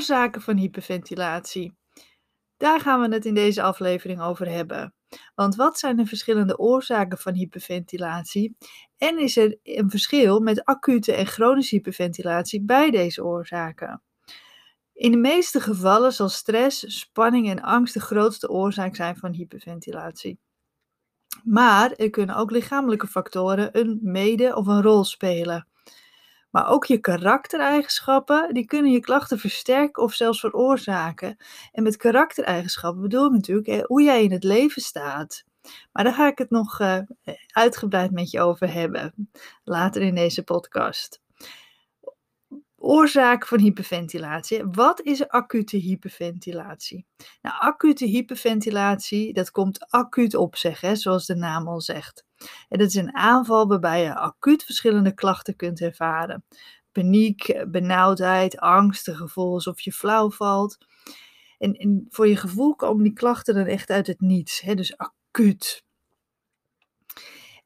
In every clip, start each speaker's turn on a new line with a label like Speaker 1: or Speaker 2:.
Speaker 1: oorzaken van hyperventilatie. Daar gaan we het in deze aflevering over hebben. Want wat zijn de verschillende oorzaken van hyperventilatie? En is er een verschil met acute en chronische hyperventilatie bij deze oorzaken? In de meeste gevallen zal stress, spanning en angst de grootste oorzaak zijn van hyperventilatie. Maar er kunnen ook lichamelijke factoren een mede of een rol spelen. Maar ook je karaktereigenschappen, die kunnen je klachten versterken of zelfs veroorzaken. En met karaktereigenschappen bedoel ik natuurlijk hoe jij in het leven staat. Maar daar ga ik het nog uh, uitgebreid met je over hebben, later in deze podcast. Oorzaak van hyperventilatie. Wat is acute hyperventilatie? Nou, acute hyperventilatie, dat komt acuut op zich, hè, zoals de naam al zegt. En dat is een aanval waarbij je acuut verschillende klachten kunt ervaren. Paniek, benauwdheid, angst, gevoel alsof je flauw valt. En, en, voor je gevoel komen die klachten dan echt uit het niets, hè, dus acuut.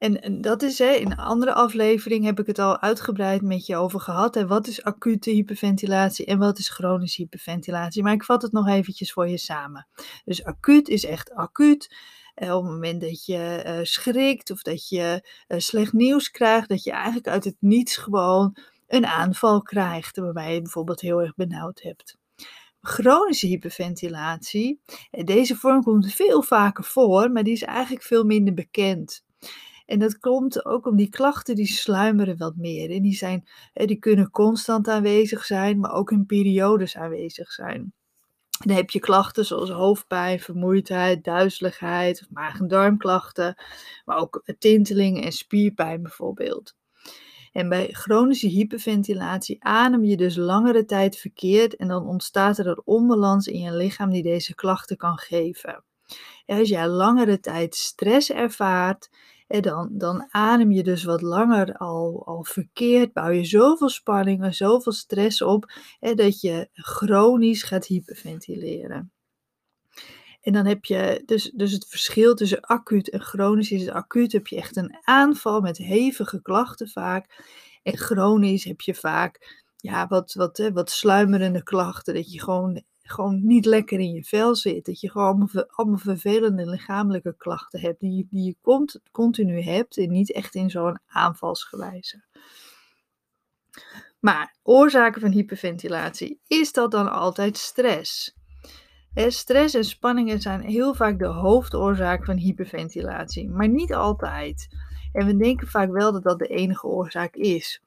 Speaker 1: En, dat is, hè, in een andere aflevering heb ik het al uitgebreid met je over gehad. Hè, wat is acute hyperventilatie en wat is chronische hyperventilatie? Maar ik vat het nog eventjes voor je samen. Dus acuut is echt acuut. Eh, op het moment dat je uh, schrikt of dat je uh, slecht nieuws krijgt, dat je eigenlijk uit het niets gewoon een aanval krijgt, waarbij je bijvoorbeeld heel erg benauwd hebt. Chronische hyperventilatie, deze vorm komt veel vaker voor, maar die is eigenlijk veel minder bekend. En dat komt ook om die klachten die sluimeren wat meer. En die, zijn, die kunnen constant aanwezig zijn, maar ook in periodes aanwezig zijn. Dan heb je klachten zoals hoofdpijn, vermoeidheid, duizeligheid of maag- en darmklachten, maar ook tinteling en spierpijn bijvoorbeeld. En bij chronische hyperventilatie adem je dus langere tijd verkeerd en dan ontstaat er een onbalans in je lichaam die deze klachten kan geven. En als jij langere tijd stress ervaart, dan, dan adem je dus wat langer al, al verkeerd, bouw je zoveel spanning en zoveel stress op, dat je chronisch gaat hyperventileren. En dan heb je dus, dus het verschil tussen acuut en chronisch is acuut heb je echt een aanval met hevige klachten vaak. En chronisch heb je vaak ja, wat, wat, hè, wat sluimerende klachten. Dat je gewoon gewoon niet lekker in je vel zit. Dat je gewoon allemaal, vervelende lichamelijke klachten hebt die, die je cont, continu hebt en niet echt in zo'n aanvalsgewijze. Maar oorzaken van hyperventilatie, is dat dan altijd stress? stress en spanningen zijn heel vaak de hoofdoorzaak van hyperventilatie, maar niet altijd. En we denken vaak wel dat dat de enige oorzaak is.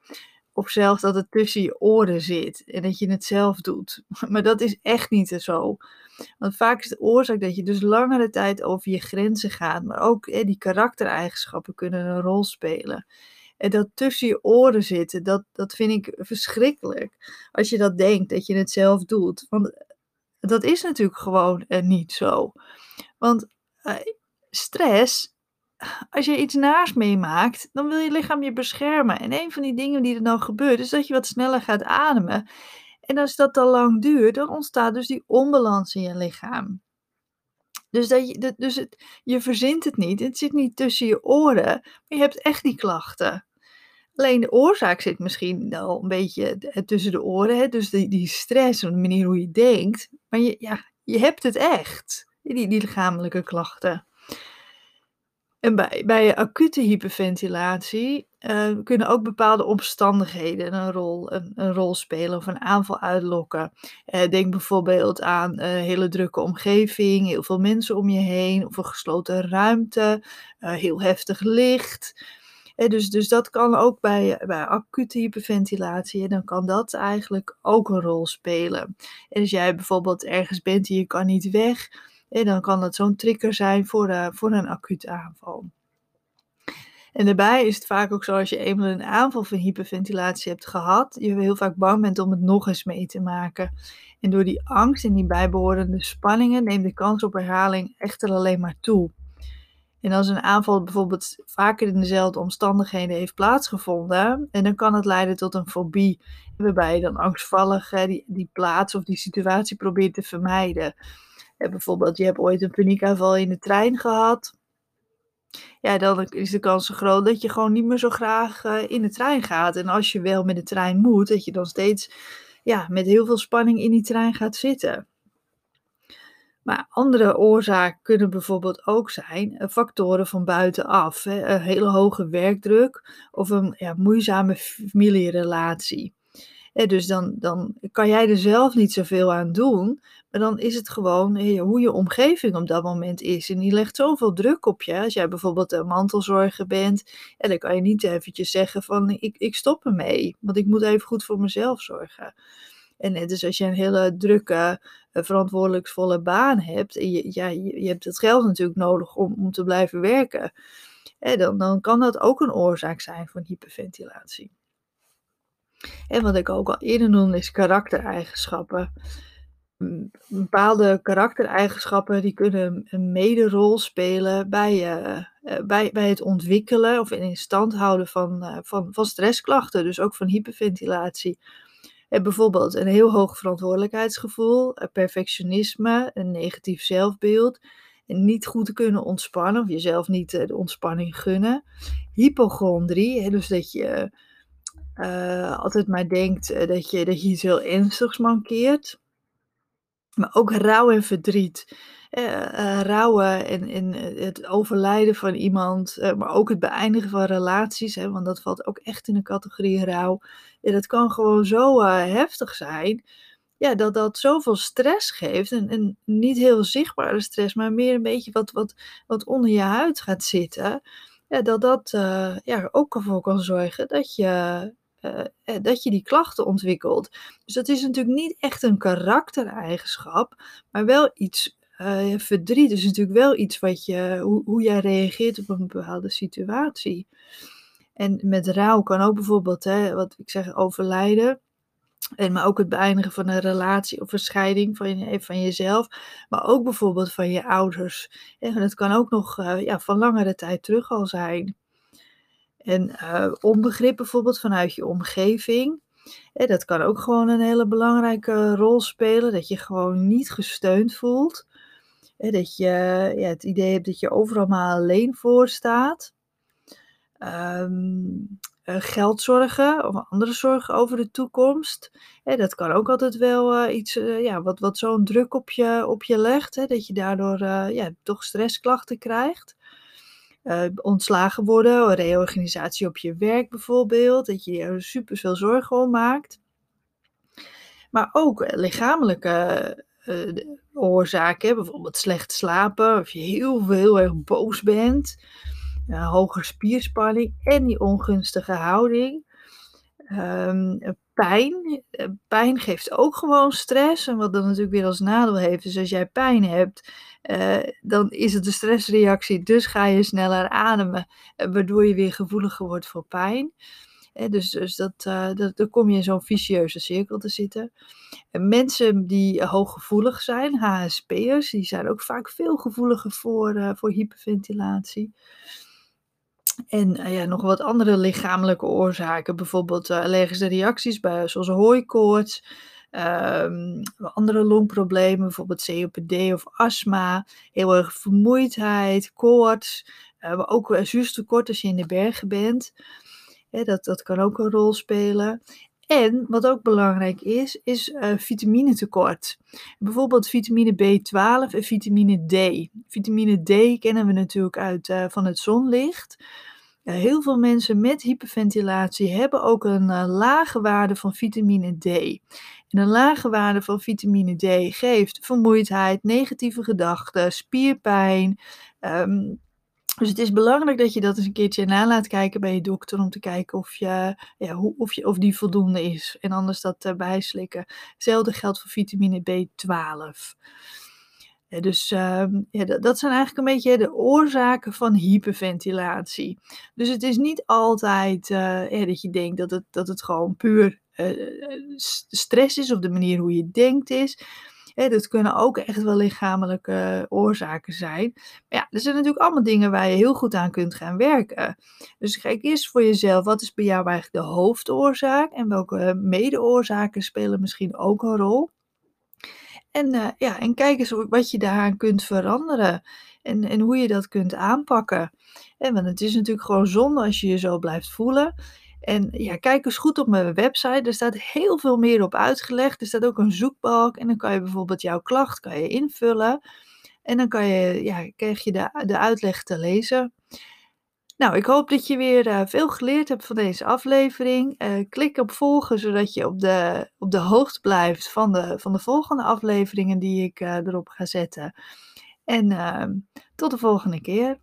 Speaker 1: Of zelfs dat het tussen je oren zit en dat je het zelf doet. Maar dat is echt niet zo. Want vaak is de oorzaak dat je dus langere tijd over je grenzen gaat. Maar ook hè, die karaktereigenschappen kunnen een rol spelen. En dat tussen je oren zitten, dat, dat vind ik verschrikkelijk. Als je dat denkt, dat je het zelf doet. Want dat is natuurlijk gewoon uh, niet zo. Want uh, stress als je iets naars meemaakt, dan wil je lichaam je beschermen. En een van die dingen die er dan gebeurt, is dat je wat sneller gaat ademen. En als dat dan lang duurt, dan ontstaat dus die onbalans in je lichaam. Dus, dat je, dus het, je verzint het niet, het zit niet tussen je oren, maar je hebt echt die klachten. Alleen de oorzaak zit misschien al een beetje tussen de oren, hè? dus die, die stress de manier hoe je denkt. Maar je, ja, je hebt het echt, die, die lichamelijke klachten. En bij, bij acute hyperventilatie uh, kunnen ook bepaalde omstandigheden een rol, een, een, rol spelen of een aanval uitlokken. Uh, denk bijvoorbeeld aan een hele drukke omgeving, heel veel mensen om je heen, of een gesloten ruimte, heel heftig licht. dus, dus dat kan ook bij, bij acute hyperventilatie, dan kan dat eigenlijk ook een rol spelen. En als jij bijvoorbeeld ergens bent en je kan niet weg, en dan kan dat zo'n trigger zijn voor, uh, voor een acute aanval. En daarbij is het vaak ook zo als je eenmaal een aanval van hyperventilatie hebt gehad, je heel vaak bang bent om het nog eens mee te maken. En door die angst en die bijbehorende spanningen neemt de kans op herhaling echter alleen maar toe. En als een aanval bijvoorbeeld vaker in dezelfde omstandigheden heeft plaatsgevonden, en dan kan het leiden tot een fobie, waarbij je dan angstvallig die, die plaats of die situatie probeert te vermijden bijvoorbeeld, je hebt ooit een paniekaanval in de trein gehad. Ja, dan is de kans groot dat je gewoon niet meer zo graag uh, in de trein gaat. En als je wel met de trein moet, dat je dan steeds ja, met heel veel spanning in die trein gaat zitten. Maar andere oorzaken kunnen bijvoorbeeld ook zijn eh, factoren van buitenaf. Hè, een hele hoge werkdruk of een ja, moeizame familierelatie. Dus dan, dan kan jij er zelf niet zoveel aan doen, maar dan is het gewoon hoe je omgeving op dat moment is. En die legt zoveel druk op je. Als jij bijvoorbeeld een mantelzorger bent, en dan kan je niet eventjes zeggen van ik, ik stop ermee, want ik moet even goed voor mezelf zorgen. En net als je een hele drukke, uh, verantwoordelijkvolle baan hebt, en je, ja, je, hebt het geld natuurlijk nodig om, om te blijven werken, dan, dan kan dat ook een oorzaak zijn van hyperventilatie. En wat ik ook al eerder noemde is karaktereigenschappen. Bepaalde karaktereigenschappen die kunnen een mederol spelen bij, uh, bij, bij het ontwikkelen of in stand houden van, uh, van, van stressklachten, dus ook van hyperventilatie. En bijvoorbeeld een heel hoog verantwoordelijkheidsgevoel, perfectionisme, een negatief zelfbeeld, niet goed kunnen ontspannen of jezelf niet de ontspanning gunnen. Hypochondrie, dus dat je uh, altijd maar denkt dat, je, dat je iets heel ernstigs mankeert. Maar ook rouw en verdriet. Uh, rouwen en, het overlijden van iemand, maar ook het beëindigen van relaties, hè, want dat valt ook echt in de categorie rouw. Ja, dat kan gewoon zo heftig zijn, ja, dat dat zoveel stress geeft. En, en niet heel zichtbare stress, maar meer een beetje wat, wat, wat onder je huid gaat zitten. Ja, dat dat ja, ook ervoor kan zorgen dat je uh, dat je die klachten ontwikkelt. Dus dat is natuurlijk niet echt een karaktereigenschap, maar wel iets. Uh, verdriet is natuurlijk wel iets wat je, hoe, hoe jij reageert op een bepaalde situatie. En met rouw kan ook bijvoorbeeld, hè, wat ik zeg, overlijden. En maar ook het beëindigen van een relatie of een scheiding van, je, van jezelf. Maar ook bijvoorbeeld van je ouders. En dat kan ook nog ja, van langere tijd terug al zijn. En uh, onbegrip bijvoorbeeld vanuit je omgeving. dat kan ook gewoon een hele belangrijke rol spelen. Dat je gewoon niet gesteund voelt. dat je ja, het idee hebt dat je overal maar alleen voor staat. Um, geldzorgen of andere zorgen over de toekomst. dat kan ook altijd wel uh, iets, ja, wat, wat zo'n druk op je, op je legt. Dat je daardoor ja, toch stressklachten krijgt uh, ontslagen worden, reorganisatie op je werk bijvoorbeeld, dat je er super veel zorgen om maakt. Maar ook eh, lichamelijke uh, oorzaken, bijvoorbeeld slecht slapen, of je heel, heel erg boos bent, uh, spierspanning en die ongunstige houding. Um, pijn. Pijn geeft ook gewoon stress. En wat dan natuurlijk weer als nadeel heeft, is als jij pijn hebt, uh, dan is het een stressreactie, dus ga je sneller ademen, uh, waardoor je weer gevoeliger wordt voor pijn. Dus dus dat, dat, dan kom je in zo'n vicieuze cirkel te zitten. mensen die hooggevoelig zijn, HSP'ers, die zijn ook vaak veel gevoeliger voor, voor hyperventilatie. En ja, nog wat andere lichamelijke oorzaken, bijvoorbeeld allergische reacties, bij, zoals hooikoorts. Um, andere longproblemen, bijvoorbeeld COPD of astma, heel erg vermoeidheid, koorts, uh, maar ook zuurstoftekort als je in de bergen bent. dat, dat kan ook een rol spelen. En wat ook belangrijk is, is uh, vitaminetekort. Bijvoorbeeld vitamine B12 en vitamine D. Vitamine D kennen we natuurlijk uit uh, van het zonlicht. Uh, heel veel mensen met hyperventilatie hebben ook een lage waarde van vitamine D. En een lage waarde van vitamine D geeft vermoeidheid, negatieve gedachten, spierpijn. Um, dus het is belangrijk dat je dat eens een keertje na laat kijken bij je dokter om te kijken of, je, ja, hoe, of, je, of die voldoende is. En anders dat erbij slikken. Hetzelfde geldt voor vitamine B12. Ja, dus uh, ja, dat, zijn eigenlijk een beetje de oorzaken van hyperventilatie. Dus het is niet altijd ja, dat je denkt dat het, dat het gewoon puur uh, stress is of de manier hoe je denkt is. Dat kunnen ook echt wel lichamelijke oorzaken zijn. Maar ja, er zijn natuurlijk allemaal dingen waar je heel goed aan kunt gaan werken. Dus kijk eerst voor jezelf, wat is bij jou eigenlijk de hoofdoorzaak en welke medeoorzaken spelen misschien ook een rol. En, uh, ja, en kijk eens wat je daaraan kunt veranderen en, en hoe je dat kunt aanpakken. En, want het is natuurlijk gewoon zonde als je je zo blijft voelen. En ja, kijk eens goed op mijn website. Er staat heel veel meer op uitgelegd. Er staat ook een zoekbalk en dan kan je bijvoorbeeld jouw klacht kan je invullen. En dan kan je, ja, krijg je de, de uitleg te lezen. Nou, ik hoop dat je weer uh, veel geleerd hebt van deze aflevering. Uh, klik op volgen, zodat je op de, op de hoogte blijft van de, van de volgende afleveringen die ik uh, erop ga zetten. En tot de volgende keer.